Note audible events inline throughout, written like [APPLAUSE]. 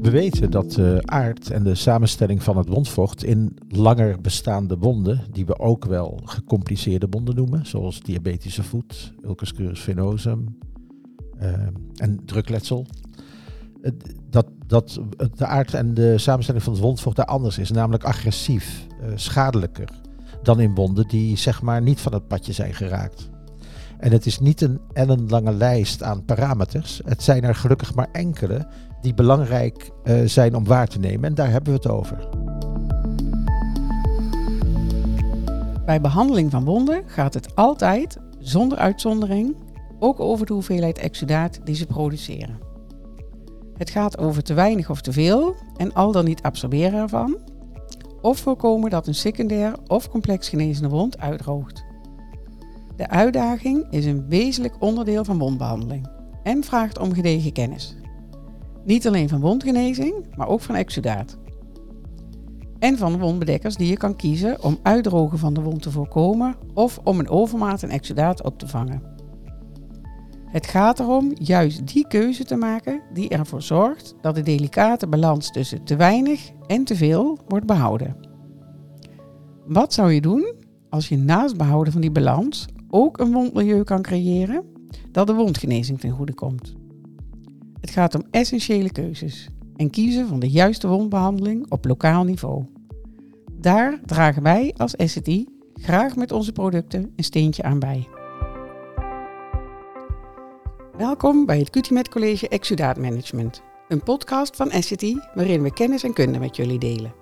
We weten dat de aard en de samenstelling van het wondvocht in langer bestaande wonden, die we ook wel gecompliceerde wonden noemen, zoals diabetische voet, ulcus crus venosum uh, en drukletsel, dat, dat de aard en de samenstelling van het wondvocht daar anders is, namelijk agressief, uh, schadelijker dan in wonden die zeg maar niet van het padje zijn geraakt. En het is niet een ellenlange lijst aan parameters. Het zijn er gelukkig maar enkele die belangrijk uh, zijn om waar te nemen. En daar hebben we het over. Bij behandeling van wonden gaat het altijd, zonder uitzondering, ook over de hoeveelheid exudaat die ze produceren. Het gaat over te weinig of te veel en al dan niet absorberen ervan, of voorkomen dat een secundair of complex genezende wond uitdroogt. De uitdaging is een wezenlijk onderdeel van wondbehandeling en vraagt om gedegen kennis. Niet alleen van wondgenezing, maar ook van exudaat. En van wondbedekkers die je kan kiezen om uitdrogen van de wond te voorkomen of om een overmaat aan exudaat op te vangen. Het gaat erom juist die keuze te maken die ervoor zorgt dat de delicate balans tussen te weinig en te veel wordt behouden. Wat zou je doen als je naast behouden van die balans ook een wondmilieu kan creëren dat de wondgenezing ten goede komt? Het gaat om essentiële keuzes en kiezen van de juiste wondbehandeling op lokaal niveau. Daar dragen wij als SCT graag met onze producten een steentje aan bij. Welkom bij het QTMed College Exudaat Management, een podcast van SCT waarin we kennis en kunde met jullie delen.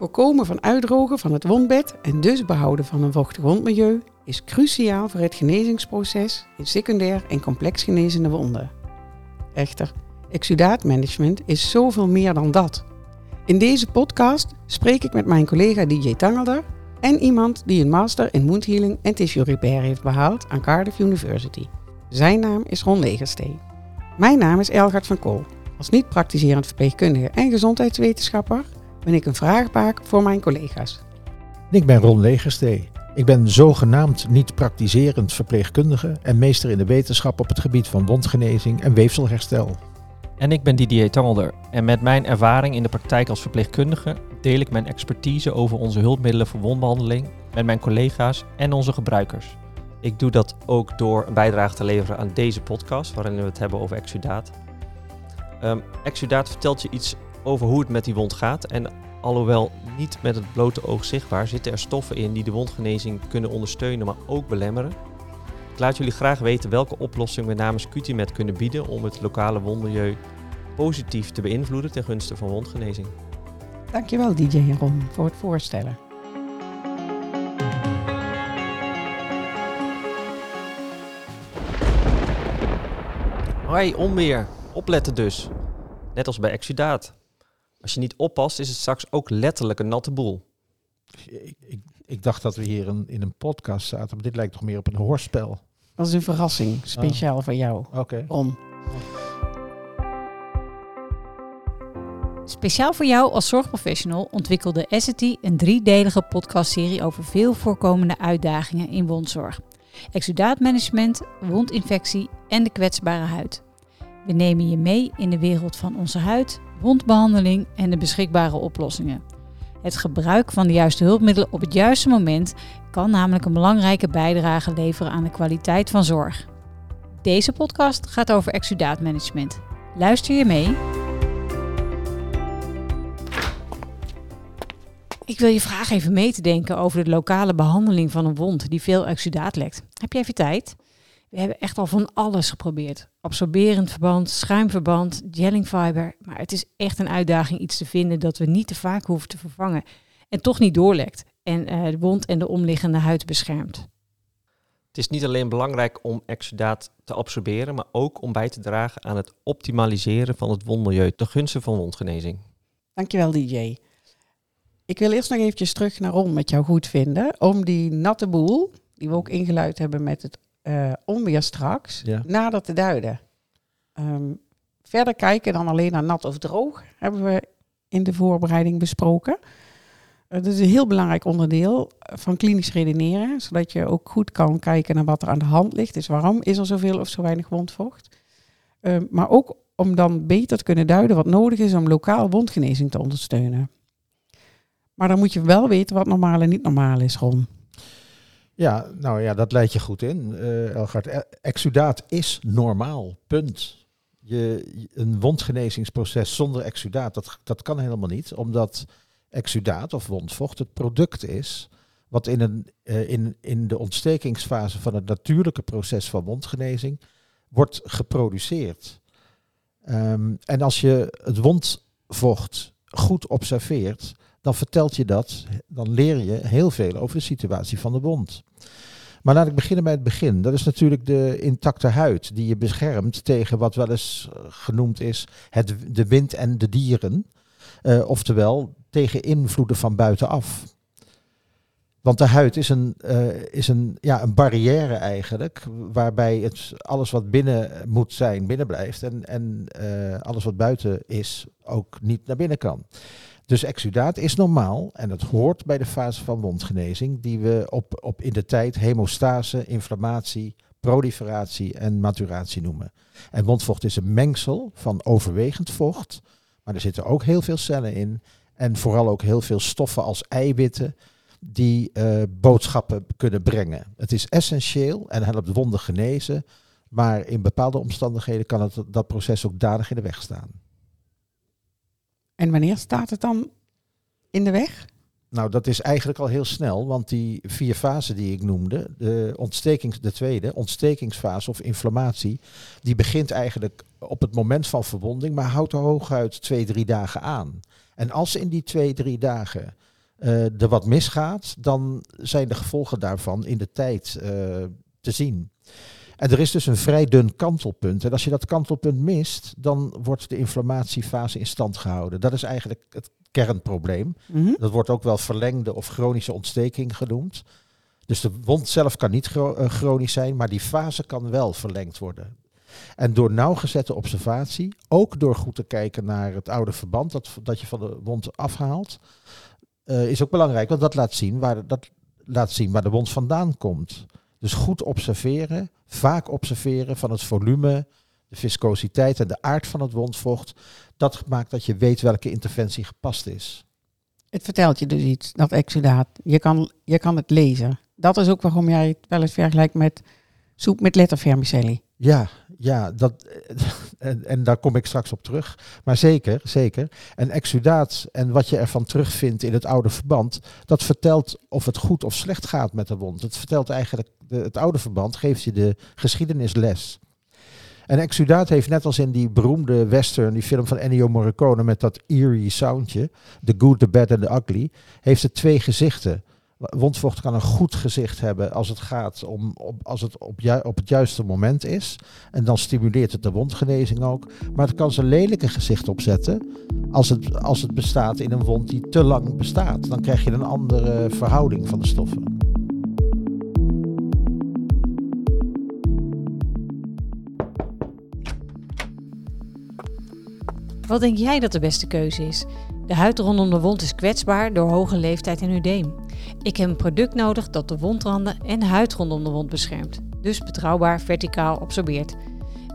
Voorkomen van uitdrogen van het wondbed en dus behouden van een vochtig wondmilieu is cruciaal voor het genezingsproces in secundair en complex genezende wonden. Echter, exudaatmanagement is zoveel meer dan dat. In deze podcast spreek ik met mijn collega DJ Tangelder en iemand die een master in wound healing en tissue repair heeft behaald aan Cardiff University. Zijn naam is Ron Legerstee. Mijn naam is Elgard van Kool. Als niet-praktiserend verpleegkundige en gezondheidswetenschapper ben ik een vraagbaak voor mijn collega's. Ik ben Ron Legerstee. Ik ben zogenaamd niet praktiserend verpleegkundige en meester in de wetenschap op het gebied van wondgenezing en weefselherstel. En ik ben Didier Tangelder en met mijn ervaring in de praktijk als verpleegkundige deel ik mijn expertise over onze hulpmiddelen voor wondbehandeling met mijn collega's en onze gebruikers. Ik doe dat ook door een bijdrage te leveren aan deze podcast, waarin we het hebben over exudaat. Um, exudaat vertelt je iets over hoe het met die wond gaat. En alhoewel niet met het blote oog zichtbaar, zitten er stoffen in die de wondgenezing kunnen ondersteunen, maar ook belemmeren. Ik laat jullie graag weten welke oplossing we namens QTMed kunnen bieden om het lokale wondmilieu positief te beïnvloeden ten gunste van wondgenezing. Dankjewel DJ Ron voor het voorstellen. Hoi, onweer. Opletten dus. Net als bij exudaat. Als je niet oppast, is het straks ook letterlijk een natte boel. Ik, ik, ik dacht dat we hier in, in een podcast zaten, maar dit lijkt toch meer op een hoorspel. Dat is een verrassing, speciaal Oh. voor jou. Oké. Om. Speciaal voor jou als zorgprofessional ontwikkelde Essity een driedelige podcastserie over veel voorkomende uitdagingen in wondzorg. Exudaatmanagement, wondinfectie en de kwetsbare huid. We nemen je mee in de wereld van onze huid, wondbehandeling en de beschikbare oplossingen. Het gebruik van de juiste hulpmiddelen op het juiste moment kan namelijk een belangrijke bijdrage leveren aan de kwaliteit van zorg. Deze podcast gaat over exudaatmanagement. Luister je mee? Ik wil je vragen even mee te denken over de lokale behandeling van een wond die veel exudaat lekt. Heb je even tijd? We hebben echt al van alles geprobeerd. Absorberend verband, schuimverband, gelling fiber. Maar het is echt een uitdaging iets te vinden dat we niet te vaak hoeven te vervangen. En toch niet doorlekt en eh, de wond en de omliggende huid beschermt. Het is niet alleen belangrijk om exudaat te absorberen, maar ook om bij te dragen aan het optimaliseren van het wondmilieu ten gunste van wondgenezing. Dankjewel DJ. Ik wil eerst nog eventjes terug naar Ron met jou goed vinden. Om die natte boel, die we ook ingeluid hebben met het eh, onweer straks, Ja. nader te duiden. Ehm, verder kijken dan alleen naar nat of droog, hebben we in de voorbereiding besproken. Het is een heel belangrijk onderdeel van klinisch redeneren, zodat je ook goed kan kijken naar wat er aan de hand ligt. Dus waarom is er zoveel of zo weinig wondvocht? Ehm, maar ook om dan beter te kunnen duiden wat nodig is om lokaal wondgenezing te ondersteunen. Maar dan moet je wel weten wat normaal en niet normaal is, Ron. Ja, nou ja, dat leidt je goed in, uh, Elgard. E- Exudaat is normaal, punt. Je, een wondgenezingsproces zonder exudaat, dat, dat kan helemaal niet. Omdat exudaat of wondvocht het product is wat in, een, uh, in, in de ontstekingsfase van het natuurlijke proces van wondgenezing wordt geproduceerd. Um, en als je het wondvocht goed observeert, dan vertelt je dat, dan leer je heel veel over de situatie van de wond. Maar laat ik beginnen bij het begin. Dat is natuurlijk de intacte huid die je beschermt tegen wat wel eens eh, genoemd is het, de wind en de dieren. Uh, oftewel tegen invloeden van buitenaf. Want de huid is een, uh, is een, ja, een barrière eigenlijk, waarbij het, alles wat binnen moet zijn, binnen blijft. En, en uh, alles wat buiten is, ook niet naar binnen kan. Dus exudaat is normaal en het hoort bij de fase van wondgenezing, die we op, op in de tijd hemostase, inflammatie, proliferatie en maturatie noemen. En wondvocht is een mengsel van overwegend vocht, maar er zitten ook heel veel cellen in en vooral ook heel veel stoffen als eiwitten die uh, boodschappen kunnen brengen. Het is essentieel en helpt wonden genezen, maar in bepaalde omstandigheden kan het, dat proces ook dadig in de weg staan. En wanneer staat het dan in de weg? Nou, dat is eigenlijk al heel snel, want die vier fasen die ik noemde, de, ontstekings, de tweede, ontstekingsfase of inflammatie, die begint eigenlijk op het moment van verwonding, maar houdt er hooguit twee, drie dagen aan. En als in die twee, drie dagen er wat misgaat, dan zijn de gevolgen daarvan in de tijd uh, te zien. En er is dus een vrij dun kantelpunt. En als je dat kantelpunt mist, dan wordt de inflammatiefase in stand gehouden. Dat is eigenlijk het kernprobleem. Mm -hmm. Dat wordt ook wel verlengde of chronische ontsteking genoemd. Dus de wond zelf kan niet chronisch zijn, maar die fase kan wel verlengd worden. En door nauwgezette observatie, ook door goed te kijken naar het oude verband dat, dat je van de wond afhaalt, uh, is ook belangrijk. Want dat laat, zien waar, dat laat zien waar de wond vandaan komt. Dus goed observeren, vaak observeren van het volume, de viscositeit en de aard van het wondvocht. Dat maakt dat je weet welke interventie gepast is. Het vertelt je dus iets, dat exudaat. Je kan, je kan het lezen. Dat is ook waarom jij het wel eens vergelijkt met soep met lettervermicelli. Ja, ja dat, [LAUGHS] en, en daar kom ik straks op terug. Maar zeker, zeker. En exudaat en wat je ervan terugvindt in het oude verband, dat vertelt of het goed of slecht gaat met de wond. Het vertelt eigenlijk, het oude verband geeft je de geschiedenisles. En exudaat heeft net als in die beroemde western, die film van Ennio Morricone met dat eerie soundje, The Good, The Bad and The Ugly, heeft het twee gezichten. Wondvocht kan een goed gezicht hebben als het gaat om op, als het op, op het juiste moment is. En dan stimuleert het de wondgenezing ook. Maar het kan zijn lelijke gezicht opzetten als het, als het bestaat in een wond die te lang bestaat. Dan krijg je een andere verhouding van de stoffen. Wat denk jij dat de beste keuze is? De huid rondom de wond is kwetsbaar door hoge leeftijd en udeem. Ik heb een product nodig dat de wondranden en huid rondom de wond beschermt, dus betrouwbaar verticaal absorbeert.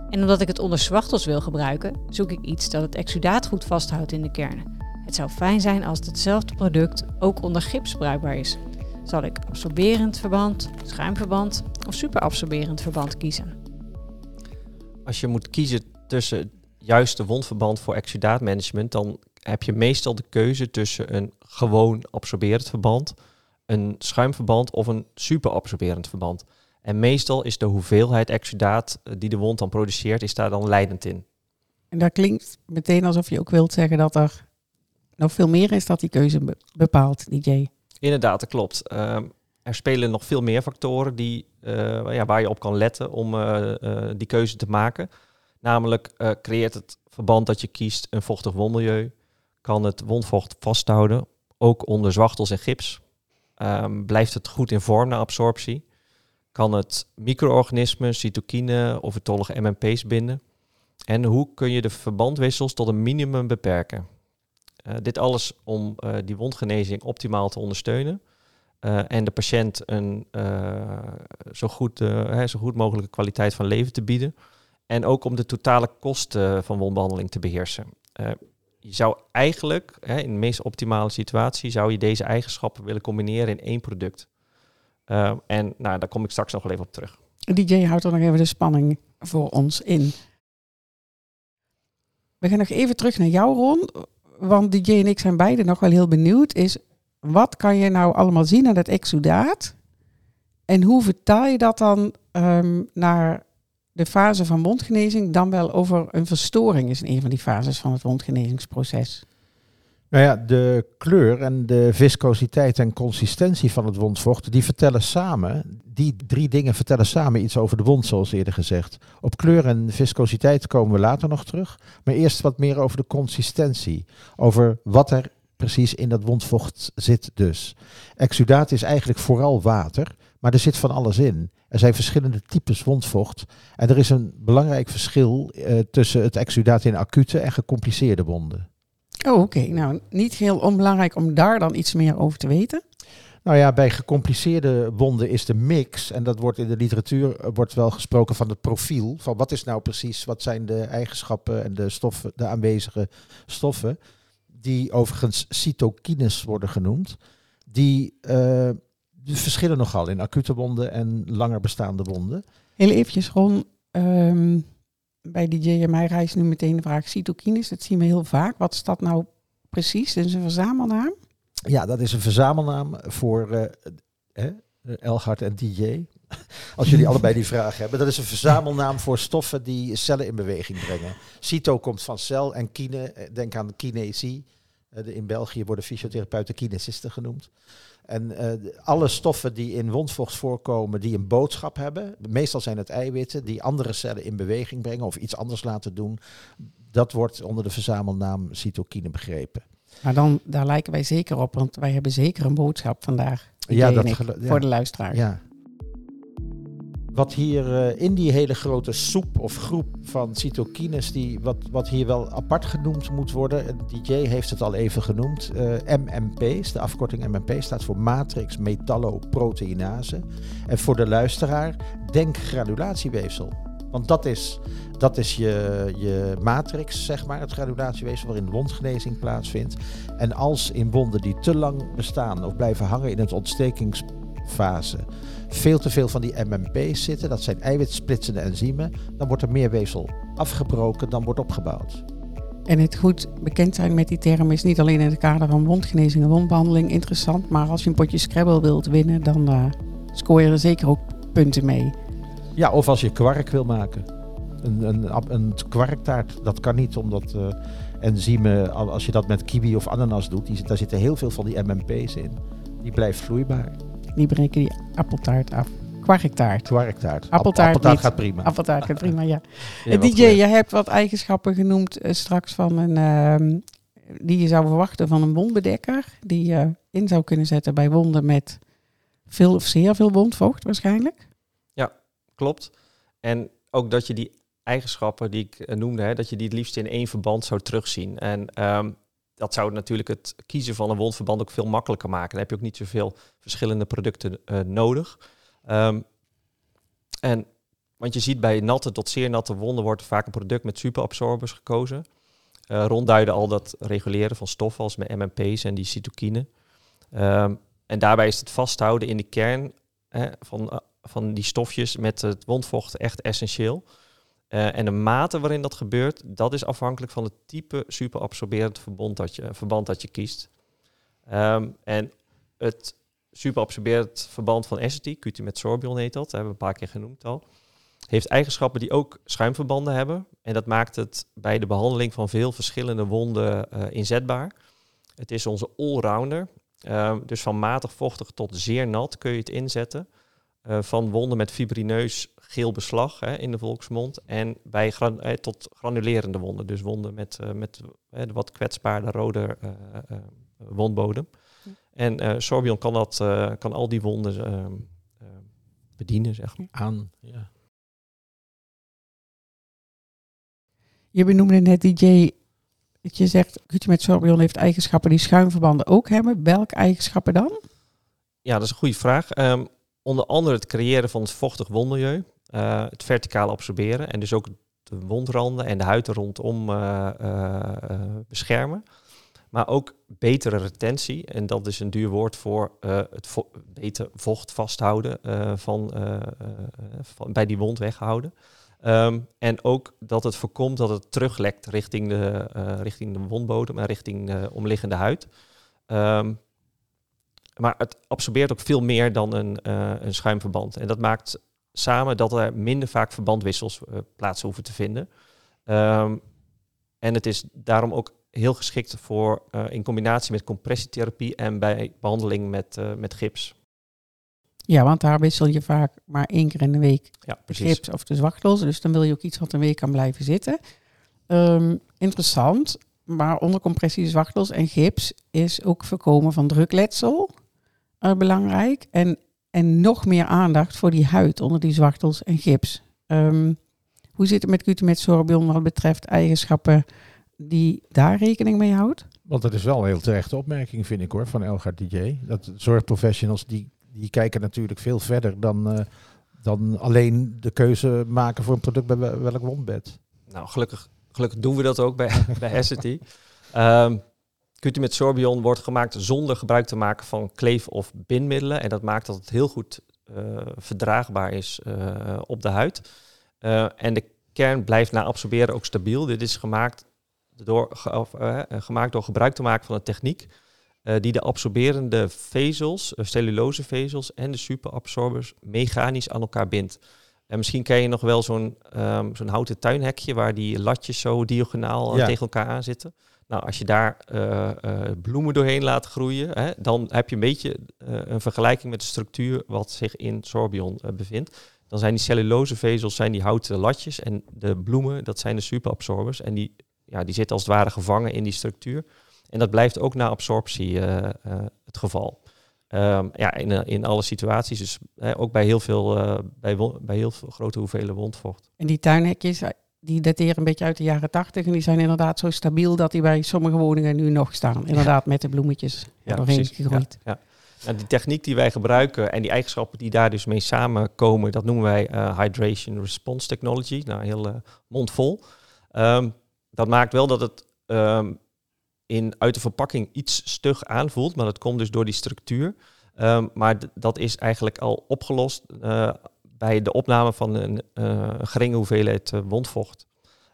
En omdat ik het onder zwachtels wil gebruiken, zoek ik iets dat het exudaat goed vasthoudt in de kernen. Het zou fijn zijn als hetzelfde product ook onder gips bruikbaar is. Zal ik absorberend verband, schuimverband of superabsorberend verband kiezen? Als je moet kiezen tussen juiste wondverband voor exudaatmanagement, dan heb je meestal de keuze tussen een gewoon absorberend verband, een schuimverband of een superabsorberend verband. En meestal is de hoeveelheid exudaat eh, die de wond dan produceert, is daar dan leidend in. En dat klinkt meteen alsof je ook wilt zeggen dat er nog veel meer is dat die keuze bepaalt, DJ. Inderdaad, dat klopt. Uh, er spelen nog veel meer factoren die, uh, ja, waar je op kan letten om uh, die keuze te maken. Namelijk creëert het verband dat je kiest een vochtig wondmilieu, kan het wondvocht vasthouden, ook onder zwachtels en gips. Um, blijft het goed in vorm na absorptie? Kan het micro-organismen, cytokine of vertollige MMP's binden? En hoe kun je de verbandwissels tot een minimum beperken? Uh, dit alles om uh, die wondgenezing optimaal te ondersteunen. Uh, en de patiënt een zo, goed, hè, zo goed mogelijke kwaliteit van leven te bieden. en ook om de totale kosten van wondbehandeling te beheersen. Je zou eigenlijk, hè, in de meest optimale situatie, zou je deze eigenschappen willen combineren in één product. Uh, en nou, daar kom ik straks nog wel even op terug. DJ houdt er nog even de spanning voor ons in. We gaan nog even terug naar jou, Ron. Want DJ en ik zijn beide nog wel heel benieuwd. Is wat kan je nou allemaal zien aan dat exudaat? En hoe vertaal je dat dan um, naar de fase van wondgenezing? Dan wel over een verstoring is een van die fases van het wondgenezingsproces. Nou ja, de kleur en de viscositeit en consistentie van het wondvocht, die vertellen samen, die drie dingen vertellen samen iets over de wond, zoals eerder gezegd. Op kleur en viscositeit komen we later nog terug, maar eerst wat meer over de consistentie, over wat er precies in dat wondvocht zit dus. Exudaat is eigenlijk vooral water, maar er zit van alles in. Er zijn verschillende types wondvocht. En er is een belangrijk verschil uh, tussen het exudaat in acute en gecompliceerde wonden. Oh, oké. Nou, niet heel onbelangrijk om daar dan iets meer over te weten. Nou ja, bij gecompliceerde wonden is de mix, en dat wordt in de literatuur eh, wordt wel gesproken van het profiel, van wat is nou precies, wat zijn de eigenschappen en de stoffen, de aanwezige stoffen, die overigens cytokines worden genoemd, die, uh, die verschillen nogal in acute wonden en langer bestaande wonden. Heel eventjes, Ron, um, bij die JMI-reis nu meteen de vraag cytokines. Dat zien we heel vaak. Wat is dat nou precies? Dat is een verzamelnaam? Ja, dat is een verzamelnaam voor uh, eh, en DJ. [LAUGHS] Als jullie allebei die vraag hebben. Dat is een verzamelnaam voor stoffen die cellen in beweging brengen. Cyto komt van cel en kine, eh, denk aan kinesie. Uh, in België worden fysiotherapeuten kinesisten genoemd. En uh, alle stoffen die in wondvocht voorkomen, die een boodschap hebben, meestal zijn het eiwitten die andere cellen in beweging brengen of iets anders laten doen, dat wordt onder de verzamelnaam cytokine begrepen. Maar dan, daar lijken wij zeker op, want wij hebben zeker een boodschap vandaag. Ja, dat ja. voor de luisteraar. Ja, wat hier uh, in die hele grote soep of groep van cytokines, die, wat, wat hier wel apart genoemd moet worden, DJ heeft het al even genoemd, uh, MMP's, de afkorting MMP staat voor matrix metalloproteinase. En voor de luisteraar, denk granulatieweefsel. Want dat is, dat is je, je matrix, zeg maar, het granulatieweefsel waarin wondgenezing plaatsvindt. En als in wonden die te lang bestaan of blijven hangen in het ontstekingsfase veel te veel van die MMP's zitten, dat zijn eiwitsplitsende enzymen, dan wordt er meer weefsel afgebroken dan wordt opgebouwd. En het goed bekend zijn met die term is niet alleen in het kader van wondgenezing en wondbehandeling interessant, maar als je een potje Scrabble wilt winnen, dan uh, scoor je er zeker ook punten mee. Ja, of als je kwark wil maken. Een, een, een kwarktaart, dat kan niet omdat uh, enzymen, als je dat met kiwi of ananas doet, die, daar zitten heel veel van die MMP's in. Die blijft vloeibaar. Die breken die appeltaart af. Kwarktaart. Kwarktaart. Appeltaart, appeltaart gaat prima. Appeltaart gaat prima, ja. [LAUGHS] ja DJ, je hebt wat eigenschappen genoemd uh, straks van een... Uh, die je zou verwachten van een wondbedekker. Die je in zou kunnen zetten bij wonden met veel of zeer veel wondvocht waarschijnlijk. Ja, klopt. En ook dat je die eigenschappen die ik uh, noemde, hè, dat je die het liefst in één verband zou terugzien. En um, dat zou natuurlijk het kiezen van een wondverband ook veel makkelijker maken. Dan heb je ook niet zoveel verschillende producten uh, nodig. Um, en, want je ziet bij natte tot zeer natte wonden wordt vaak een product met superabsorbers gekozen. Uh, rondduiden al dat reguleren van stoffen als met MMP's en die cytokine. Um, en daarbij is het vasthouden in de kern hè, van, uh, van die stofjes met het wondvocht echt essentieel. Uh, en de mate waarin dat gebeurt, dat is afhankelijk van het type superabsorberend verband dat je, verband dat je kiest. Um, en het superabsorberend verband van Essity, QT met sorbion heet dat, dat hebben we een paar keer genoemd al, heeft eigenschappen die ook schuimverbanden hebben. En dat maakt het bij de behandeling van veel verschillende wonden uh, inzetbaar. Het is onze allrounder. Uh, dus van matig vochtig tot zeer nat kun je het inzetten. Uh, van wonden met fibrineus geel beslag hè, in de volksmond. En bij gran eh, tot granulerende wonden, dus wonden met, uh, met uh, wat kwetsbaarde rode wondbodem. Ja. En Sorbion kan, dat, kan al die wonden ehm, bedienen, zeg maar. Aan, ja. Je benoemde net DJ, dat je zegt, Kutje met Sorbion heeft eigenschappen die schuimverbanden ook hebben. Welke eigenschappen dan? Ja, dat is een goede vraag. Um, onder andere het creëren van het vochtig wondmilieu. Uh, het verticaal absorberen en dus ook de wondranden en de huid rondom eh, eh, eh, beschermen. Maar ook betere retentie. En dat is een duur woord voor eh, het beter vocht vasthouden eh, van, eh, eh, van, bij die wond weghouden. Ehm, en ook dat het voorkomt dat het teruglekt richting de, eh, richting de wondbodem en richting de omliggende huid. Ehm, maar het absorbeert ook veel meer dan een, eh, een schuimverband. En dat maakt samen dat er minder vaak verbandwissels eh, plaats hoeven te vinden. Ehm, en het is daarom ook heel geschikt voor eh, in combinatie met compressietherapie en bij behandeling met, eh, met gips. Ja, want daar wissel je vaak maar één keer in de week Ja, de precies. gips of de zwachtels. Dus dan wil je ook iets wat een week kan blijven zitten. Ehm, interessant, maar onder compressie, zwachtels en gips is ook voorkomen van drukletsel eh, belangrijk. En, en nog meer aandacht voor die huid onder die zwachtels en gips. Ehm, hoe zit het met Cutimed sorbion wat betreft eigenschappen die daar rekening mee houdt? Want dat is wel een heel terechte opmerking, vind ik hoor, van Elgar DJ. Dat zorgprofessionals, die, die kijken natuurlijk veel verder dan, eh, dan alleen de keuze maken voor een product bij wel- welk wondbed. Nou, gelukkig, gelukkig doen we dat ook bij, [LAUGHS] bij Essity. Um, met Sorbion wordt gemaakt zonder gebruik te maken van kleef- of bindmiddelen. En dat maakt dat het heel goed eh, verdraagbaar is eh, op de huid. Eh, en de kern blijft na absorberen ook stabiel. Dit is gemaakt door, ge- of, gemaakt door gebruik te maken van een techniek die de absorberende vezels, cellulosevezels en de superabsorbers mechanisch aan elkaar bindt. En misschien ken je nog wel zo'n ehm, zo'n houten tuinhekje waar die latjes zo diagonaal Ja. tegen elkaar aan zitten. Nou, als je daar eh, eh, bloemen doorheen laat groeien, hè, dan heb je een beetje eh, een vergelijking met de structuur wat zich in sorbion bevindt. Dan zijn die cellulosevezels zijn die houten latjes en de bloemen, dat zijn de superabsorbers. En die, ja, die zitten als het ware gevangen in die structuur. En dat blijft ook na absorptie het geval. Ehm, ja, in, in alle situaties, dus hè, ook bij heel veel, bij, bij heel veel grote hoeveelheden wondvocht. En die tuinhekjes, die dateren een beetje uit de jaren tachtig. En die zijn inderdaad zo stabiel dat die bij sommige woningen nu nog staan. Inderdaad, met de bloemetjes Ja, doorheen gegroeid. Ja, ja. Nou, die techniek die wij gebruiken en die eigenschappen die daar dus mee samenkomen, dat noemen wij eh, Hydration Response Technology. Nou, heel eh, mondvol. Ehm, dat maakt wel dat het ehm, in, uit de verpakking iets stug aanvoelt, maar dat komt dus door die structuur. Ehm, maar dat is eigenlijk al opgelost eh, bij de opname van een eh, geringe hoeveelheid eh, wondvocht.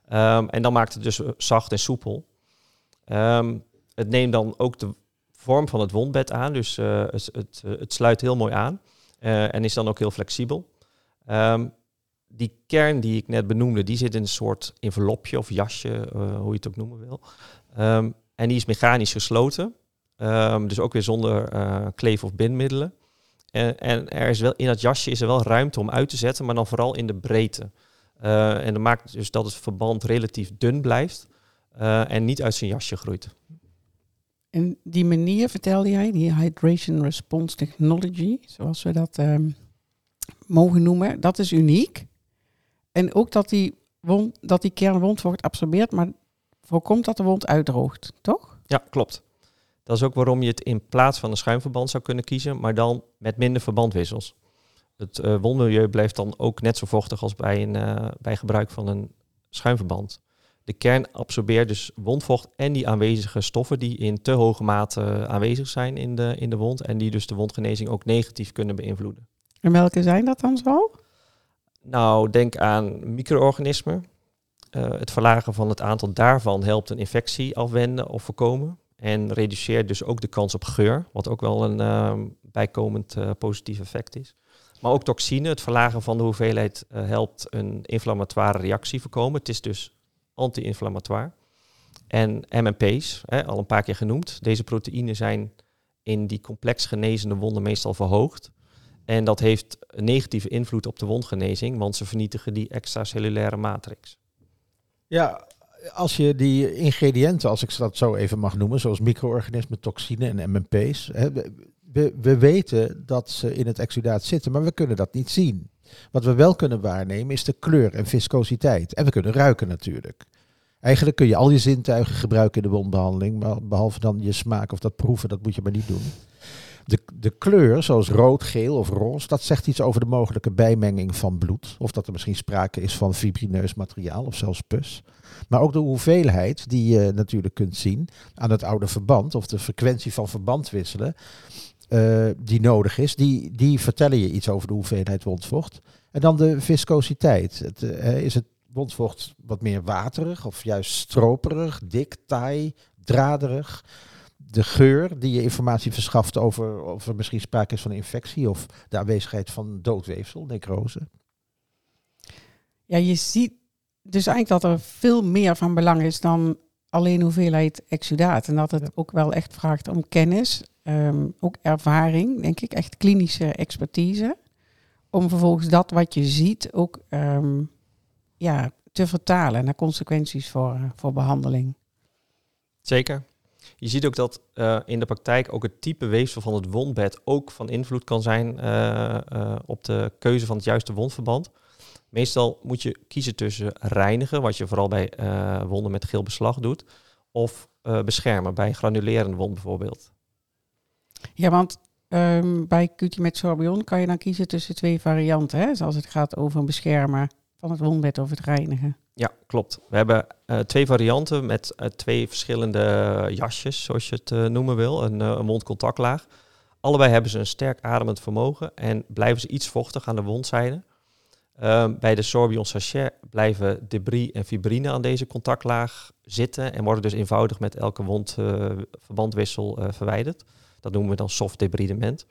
Ehm, en dan maakt het dus eh, zacht en soepel. Ehm, het neemt dan ook de vorm van het wondbed aan, dus het, het, sluit heel mooi aan en is dan ook heel flexibel. Ehm, die kern die ik net benoemde, die zit in een soort envelopje of jasje, hoe je het ook noemen wil. En die is mechanisch gesloten. Dus ook weer zonder kleef- of bindmiddelen. En, en er is wel, in dat jasje is er wel ruimte om uit te zetten, maar dan vooral in de breedte. Eh, en dat maakt dus dat het verband relatief dun blijft eh, en niet uit zijn jasje groeit. En die manier, vertelde jij, die Hydration Response Technology, zoals we dat ehm, mogen noemen, dat is uniek. En ook dat die, wond, dat die kern wondvocht absorbeert, maar voorkomt dat de wond uitdroogt, toch? Ja, klopt. Dat is ook waarom je het in plaats van een schuimverband zou kunnen kiezen, maar dan met minder verbandwissels. Het eh, wondmilieu blijft dan ook net zo vochtig als bij, een, eh, bij gebruik van een schuimverband. De kern absorbeert dus wondvocht en die aanwezige stoffen die in te hoge mate aanwezig zijn in de, in de wond en die dus de wondgenezing ook negatief kunnen beïnvloeden. En welke zijn dat dan zo? Nou, denk aan micro-organismen. Eh, het verlagen van het aantal daarvan helpt een infectie afwenden of voorkomen. En reduceert dus ook de kans op geur, wat ook wel een ehm, bijkomend eh, positief effect is. Maar ook toxine, het verlagen van de hoeveelheid, eh, helpt een inflammatoire reactie voorkomen. Het is dus anti-inflammatoire. En MMP's, hè, al een paar keer genoemd. Deze proteïnen zijn in die complex genezende wonden meestal verhoogd. En dat heeft een negatieve invloed op de wondgenezing, want ze vernietigen die extracellulaire matrix. Ja, als je die ingrediënten, als ik dat zo even mag noemen, zoals micro-organismen, toxine en MMP's, hè, we, we, we weten dat ze in het exudaat zitten, maar we kunnen dat niet zien. Wat we wel kunnen waarnemen is de kleur en viscositeit. En we kunnen ruiken natuurlijk. Eigenlijk kun je al je zintuigen gebruiken in de wondbehandeling, behalve dan je smaak of dat proeven, dat moet je maar niet doen. De, de kleur, zoals rood, geel of roze, dat zegt iets over de mogelijke bijmenging van bloed. Of dat er misschien sprake is van fibrineus materiaal of zelfs pus. Maar ook de hoeveelheid die je natuurlijk kunt zien aan het oude verband of de frequentie van verbandwisselen uh, die nodig is, die, die vertellen je iets over de hoeveelheid wondvocht. En dan de viscositeit. Het, uh, is het wondvocht wat meer waterig of juist stroperig, dik, taai, draderig? De geur die je informatie verschaft over of er misschien sprake is van infectie of de aanwezigheid van doodweefsel, necrose. Ja, je ziet dus eigenlijk dat er veel meer van belang is dan alleen hoeveelheid exudaat. En dat het ook wel echt vraagt om kennis, ehm, ook ervaring, denk ik, echt klinische expertise. Om vervolgens dat wat je ziet ook um, ja, te vertalen naar consequenties voor, voor behandeling. Zeker. Je ziet ook dat uh, in de praktijk ook het type weefsel van het wondbed ook van invloed kan zijn uh, uh, op de keuze van het juiste wondverband. Meestal moet je kiezen tussen reinigen, wat je vooral bij wonden met geel beslag doet, of beschermen bij granulerende wond bijvoorbeeld. Ja, want um, bij QT met sorbion kan je dan kiezen tussen twee varianten, hè? zoals het gaat over een beschermen van het wondbed of het reinigen. Ja, klopt. We hebben uh, twee varianten met twee verschillende jasjes, zoals je het noemen wil, een, een mondcontactlaag. Allebei hebben ze een sterk ademend vermogen en blijven ze iets vochtig aan de wondzijde. Um, bij de Sorbion Sachet blijven debris en fibrine aan deze contactlaag zitten en worden dus eenvoudig met elke wondverbandwissel verwijderd. Dat noemen we dan soft debridement.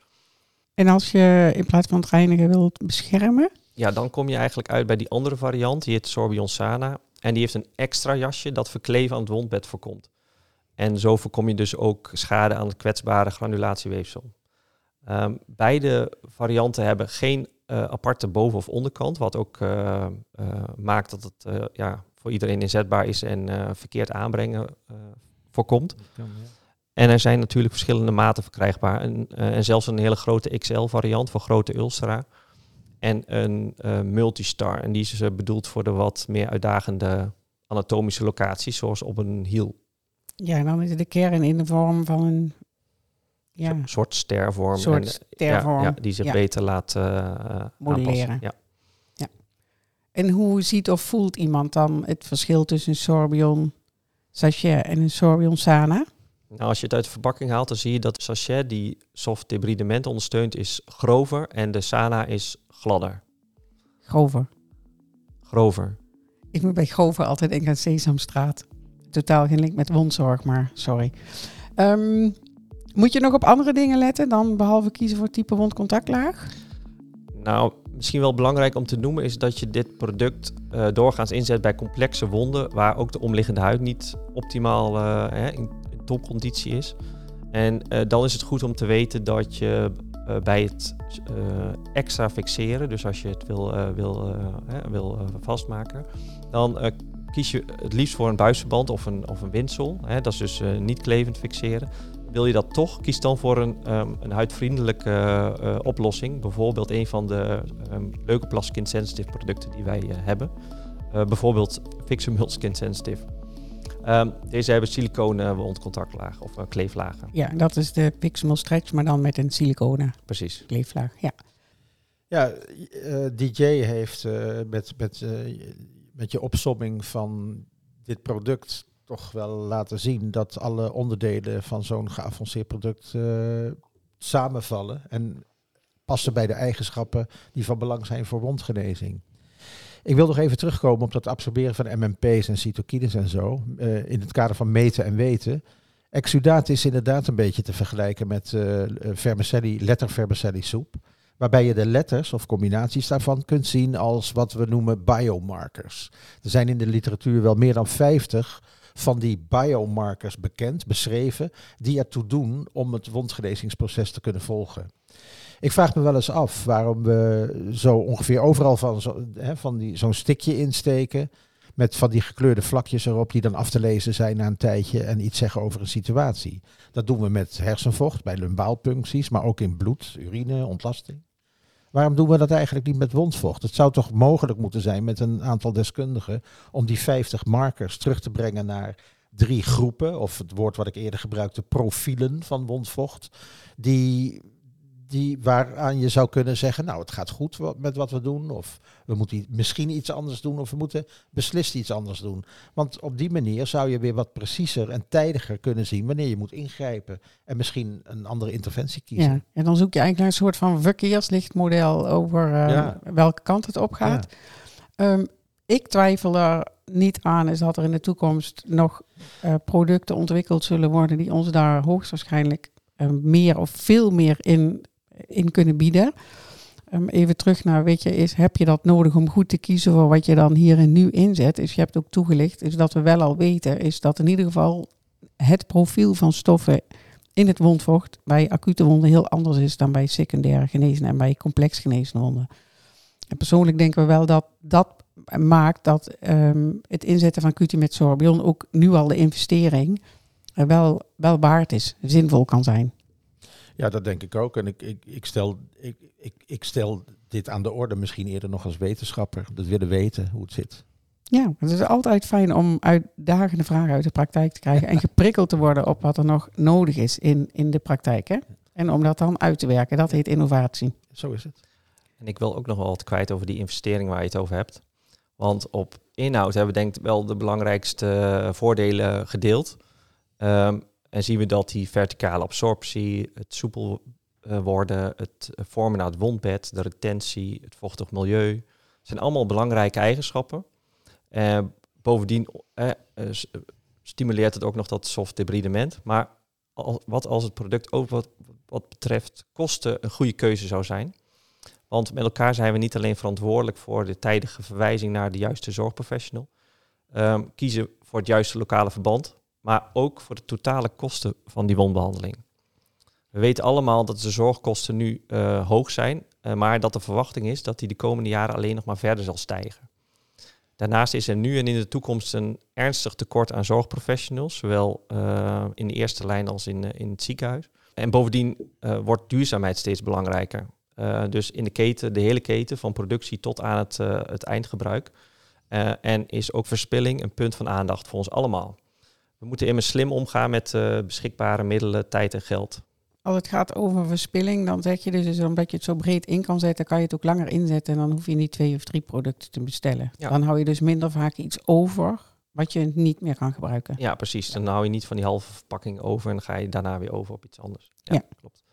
En als je in plaats van het reinigen wilt beschermen? Ja, dan kom je eigenlijk uit bij die andere variant, die heet Sorbion Sana. En die heeft een extra jasje dat verkleven aan het wondbed voorkomt. En zo voorkom je dus ook schade aan het kwetsbare granulatieweefsel. Um, beide varianten hebben geen uh, aparte boven- of onderkant, wat ook uh, uh, maakt dat het ja, voor iedereen inzetbaar is en verkeerd aanbrengen voorkomt. Ja. En er zijn natuurlijk verschillende maten verkrijgbaar. En, en zelfs een hele grote XL-variant voor grote ulcera. En een multistar. En die is bedoeld voor de wat meer uitdagende anatomische locaties, zoals op een hiel. Ja, en dan is de kern in de vorm van een ja. Soort stervorm. soort en, stervorm. Ja, ja, die zich ja. beter laat uh, modelleren. Ja. ja. En hoe ziet of voelt iemand dan het verschil tussen een sorbion sachet en een sorbion sana? Nou, als je het uit de verpakking haalt, dan zie je dat de sachet die soft debridement ondersteunt is grover en de sana is gladder. Grover. Grover. Ik moet bij grover altijd denken aan Sesamstraat. Totaal geen link met wondzorg, maar sorry. Um, moet je nog op andere dingen letten dan behalve kiezen voor type wondcontactlaag? Nou, misschien wel belangrijk om te noemen is dat je dit product uh, doorgaans inzet bij complexe wonden waar ook de omliggende huid niet optimaal uh, hè, in, in, topconditie is. En uh, dan is het goed om te weten dat je bij het extra fixeren, dus als je het wil, wil, wil vastmaken, dan kies je het liefst voor een buisverband of een, of een windsel. Hè, dat is dus niet klevend fixeren. Wil je dat toch, kies dan voor een, um, een huidvriendelijke oplossing. Bijvoorbeeld een van de um, Leukoplast Skin Sensitive producten die wij hebben. Bijvoorbeeld Fixamil Skin Sensitive. Um, deze hebben siliconen wondcontactlaag of kleeflagen. Ja, dat is de Pixamil Stretch, maar dan met een siliconen Precies. kleeflaag. Ja, ja DJ heeft met, met, met je opsomming van dit product toch wel laten zien dat alle onderdelen van zo'n geavanceerd product uh, samenvallen en passen bij de eigenschappen die van belang zijn voor wondgenezing. Ik wil nog even terugkomen op dat absorberen van MMP's en cytokines en zo, uh, in het kader van meten en weten. Exudaat is inderdaad een beetje te vergelijken met uh, vermicelli, lettervermicelli soep. Waarbij je de letters of combinaties daarvan kunt zien als wat we noemen biomarkers. Er zijn in de literatuur wel meer dan 50 van die biomarkers bekend, beschreven, die ertoe doen om het wondgenezingsproces te kunnen volgen. Ik vraag me wel eens af waarom we zo ongeveer overal van, zo, van die, zo'n stikje insteken. Met van die gekleurde vlakjes erop die dan af te lezen zijn na een tijdje en iets zeggen over een situatie. Dat doen we met hersenvocht bij lumbaalpuncties, maar ook in bloed, urine, ontlasting. Waarom doen we dat eigenlijk niet met wondvocht? Het zou toch mogelijk moeten zijn met een aantal deskundigen om die 50 markers terug te brengen naar drie groepen, of het woord wat ik eerder gebruikte, profielen van wondvocht, die, die waaraan je zou kunnen zeggen, nou het gaat goed met wat we doen, of we moeten misschien iets anders doen, of we moeten beslist iets anders doen. Want op die manier zou je weer wat preciezer en tijdiger kunnen zien wanneer je moet ingrijpen en misschien een andere interventie kiezen. Ja, en dan zoek je eigenlijk naar een soort van verkeerslichtmodel over eh, Ja. welke kant het op gaat. Ehm, ik twijfel er niet aan is dat er in de toekomst nog eh, producten ontwikkeld zullen worden die ons daar hoogstwaarschijnlijk eh, meer of veel meer in, in kunnen bieden. Ehm, even terug naar, weet je, is, heb je dat nodig om goed te kiezen voor wat je dan hier en nu inzet? Is, je hebt ook toegelicht, is dat we wel al weten, is dat in ieder geval het profiel van stoffen in het wondvocht bij acute wonden heel anders is dan bij secundaire genezen en bij complex genezen wonden. En persoonlijk denken we wel dat dat maakt dat ehm, het inzetten van met sorbion ook nu al de investering wel, wel waard is, zinvol kan zijn. Ja, dat denk ik ook. En ik, ik, ik, stel, ik, ik, ik stel dit aan de orde misschien eerder nog als wetenschapper. Dat willen weten hoe het zit. Ja, het is altijd fijn om uitdagende vragen uit de praktijk te krijgen en [LAUGHS] geprikkeld te worden op wat er nog nodig is in, in de praktijk. Hè? En om dat dan uit te werken, dat heet innovatie. Zo is het. En ik wil ook nog wel wat kwijt over die investering waar je het over hebt. Want op inhoud hebben we denk ik wel de belangrijkste eh, voordelen gedeeld. Ehm, en zien we dat die verticale absorptie, het soepel eh, worden, het eh, vormen naar het wondbed, de retentie, het vochtig milieu, zijn allemaal belangrijke eigenschappen. Eh, bovendien eh, eh, stimuleert het ook nog dat soft debridement. Maar wat als het product ook wat, wat betreft kosten een goede keuze zou zijn? Want met elkaar zijn we niet alleen verantwoordelijk voor de tijdige verwijzing naar de juiste zorgprofessional. Ehm, kiezen voor het juiste lokale verband, maar ook voor de totale kosten van die wondbehandeling. We weten allemaal dat de zorgkosten nu eh, hoog zijn, eh, maar dat de verwachting is dat die de komende jaren alleen nog maar verder zal stijgen. Daarnaast is er nu en in de toekomst een ernstig tekort aan zorgprofessionals, zowel eh, in de eerste lijn als in, in het ziekenhuis. En bovendien wordt duurzaamheid steeds belangrijker. Dus in de keten, de hele keten, van productie tot aan het, het eindgebruik. En is ook verspilling een punt van aandacht voor ons allemaal. We moeten immers slim omgaan met uh, beschikbare middelen, tijd en geld. Als het gaat over verspilling, dan zeg je dus, dus omdat je het zo breed in kan zetten, kan je het ook langer inzetten. En dan hoef je niet twee of drie producten te bestellen. Ja. Dan hou je dus minder vaak iets over wat je niet meer kan gebruiken. Ja, precies. Dan hou je niet van die halve verpakking over en dan ga je daarna weer over op iets anders. Ja, ja. klopt.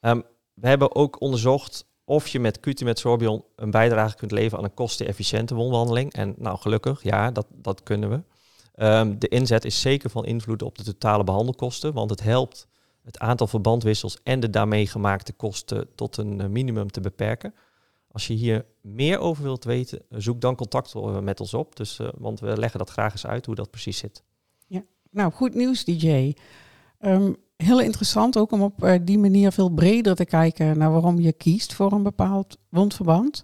Um, we hebben ook onderzocht of je met QT met Sorbion een bijdrage kunt leveren aan een kostenefficiënte wondbehandeling. En nou, gelukkig, ja, dat, dat kunnen we. Um, de inzet is zeker van invloed op de totale behandelkosten, want het helpt het aantal verbandwissels en de daarmee gemaakte kosten tot een minimum te beperken. Als je hier meer over wilt weten, zoek dan contact met ons op. Dus, want we leggen dat graag eens uit hoe dat precies zit. Ja, nou goed nieuws DJ. Um, heel interessant ook om op die manier veel breder te kijken naar waarom je kiest voor een bepaald wondverband.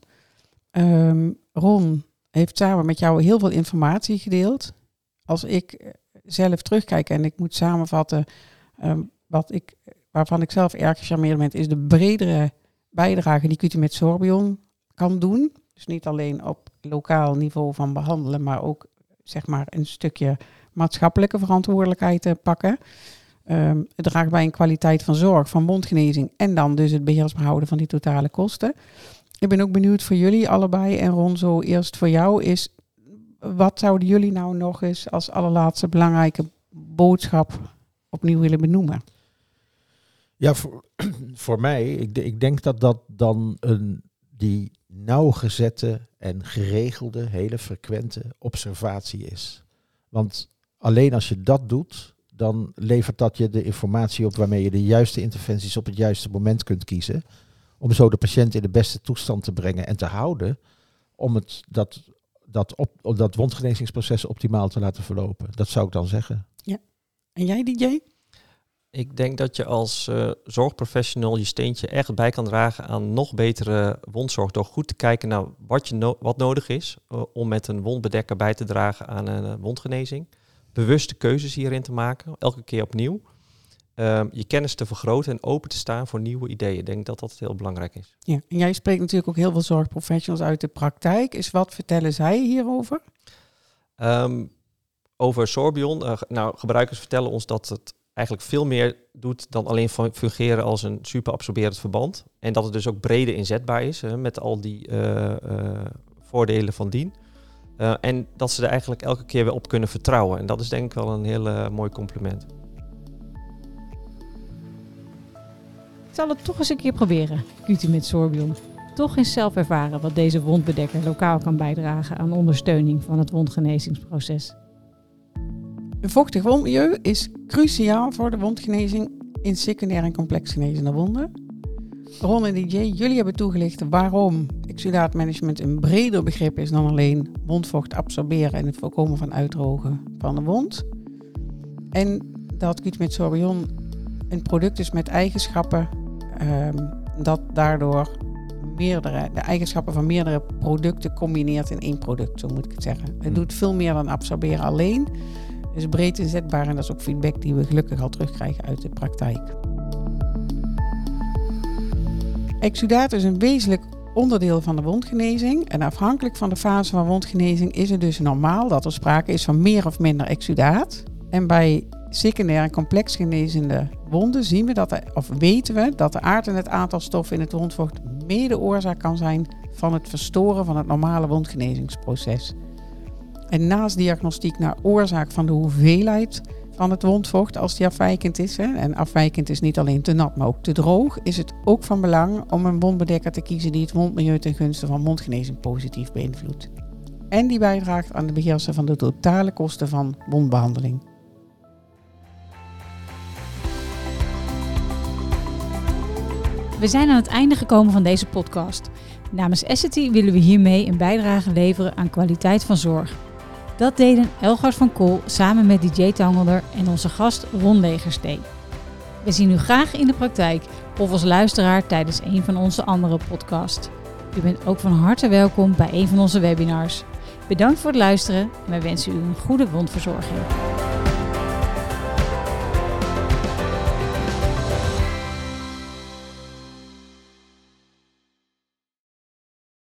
Um, Ron heeft samen met jou heel veel informatie gedeeld. Als ik zelf terugkijk en ik moet samenvatten um, wat ik, waarvan ik zelf erg gecharmeerd ben, is de bredere bijdrage die QT met Sorbion kan doen. Dus niet alleen op lokaal niveau van behandelen, maar ook zeg maar een stukje maatschappelijke verantwoordelijkheid te pakken. Um, het draagt bij een kwaliteit van zorg, van mondgenezing en dan dus het beheersbaar houden van die totale kosten. Ik ben ook benieuwd voor jullie allebei en Ron, zo eerst voor jou is, wat zouden jullie nou nog eens als allerlaatste belangrijke boodschap opnieuw willen benoemen? Ja, voor, [CLEARS THROAT] mij, ik, ik denk dat dat dan een, die nauwgezette en geregelde, hele frequente observatie is. Want alleen als je dat doet, dan levert dat je de informatie op waarmee je de juiste interventies op het juiste moment kunt kiezen. Om zo de patiënt in de beste toestand te brengen en te houden. Om het, dat, dat, op, dat wondgenezingsproces optimaal te laten verlopen. Dat zou ik dan zeggen. Ja. En jij, DJ? Ik denk dat je als uh, zorgprofessional je steentje echt bij kan dragen aan nog betere wondzorg. Door goed te kijken naar wat, je no wat nodig is uh, om met een wondbedekker bij te dragen aan een uh, wondgenezing. Bewuste keuzes hierin te maken, elke keer opnieuw. Ehm, je kennis te vergroten en open te staan voor nieuwe ideeën. Ik denk dat dat heel belangrijk is. Ja, en jij spreekt natuurlijk ook heel veel zorgprofessionals uit de praktijk. Is wat vertellen zij hierover? Um, over Sorbion. Uh, nou, gebruikers vertellen ons dat het eigenlijk veel meer doet dan alleen fungeren als een superabsorberend verband. En dat het dus ook breder inzetbaar is met al die uh, uh, voordelen van dien. en dat ze er eigenlijk elke keer weer op kunnen vertrouwen. En dat is denk ik wel een heel mooi compliment. Zal het toch eens een keer proberen, Cutie met Sorbion. Toch eens zelf ervaren wat deze wondbedekker lokaal kan bijdragen aan ondersteuning van het wondgenezingsproces. Een vochtig wondmilieu is cruciaal voor de wondgenezing in secundair en complex genezende wonden. Ron en DJ, jullie hebben toegelicht waarom exudaatmanagement een breder begrip is dan alleen wondvocht absorberen en het voorkomen van uitdrogen van de wond. En dat met Sorbion een product is met eigenschappen um, dat daardoor meerdere, de eigenschappen van meerdere producten combineert in één product, zo moet ik het zeggen. Het hmm. doet veel meer dan absorberen alleen. Het is breed inzetbaar en dat is ook feedback die we gelukkig al terugkrijgen uit de praktijk. Exudaat is een wezenlijk onderdeel van de wondgenezing. En afhankelijk van de fase van wondgenezing is het dus normaal dat er sprake is van meer of minder exudaat. En bij secundair en complex genezende wonden zien we dat er, of weten we dat de aard en het aantal stoffen in het wondvocht mede oorzaak kan zijn van het verstoren van het normale wondgenezingsproces. En naast diagnostiek naar oorzaak van de hoeveelheid van het wondvocht als die afwijkend is, hè, en afwijkend is niet alleen te nat, maar ook te droog, is het ook van belang om een wondbedekker te kiezen die het wondmilieu ten gunste van mondgenezing positief beïnvloedt. En die bijdraagt aan de beheersen van de totale kosten van wondbehandeling. We zijn aan het einde gekomen van deze podcast. Namens Essity willen we hiermee een bijdrage leveren aan kwaliteit van zorg. Dat deden Elgard van Kool samen met DJ Tangelder en onze gast Ron Legerstee. We zien u graag in de praktijk of als luisteraar tijdens een van onze andere podcasts. U bent ook van harte welkom bij een van onze webinars. Bedankt voor het luisteren en wij wensen u een goede wondverzorging.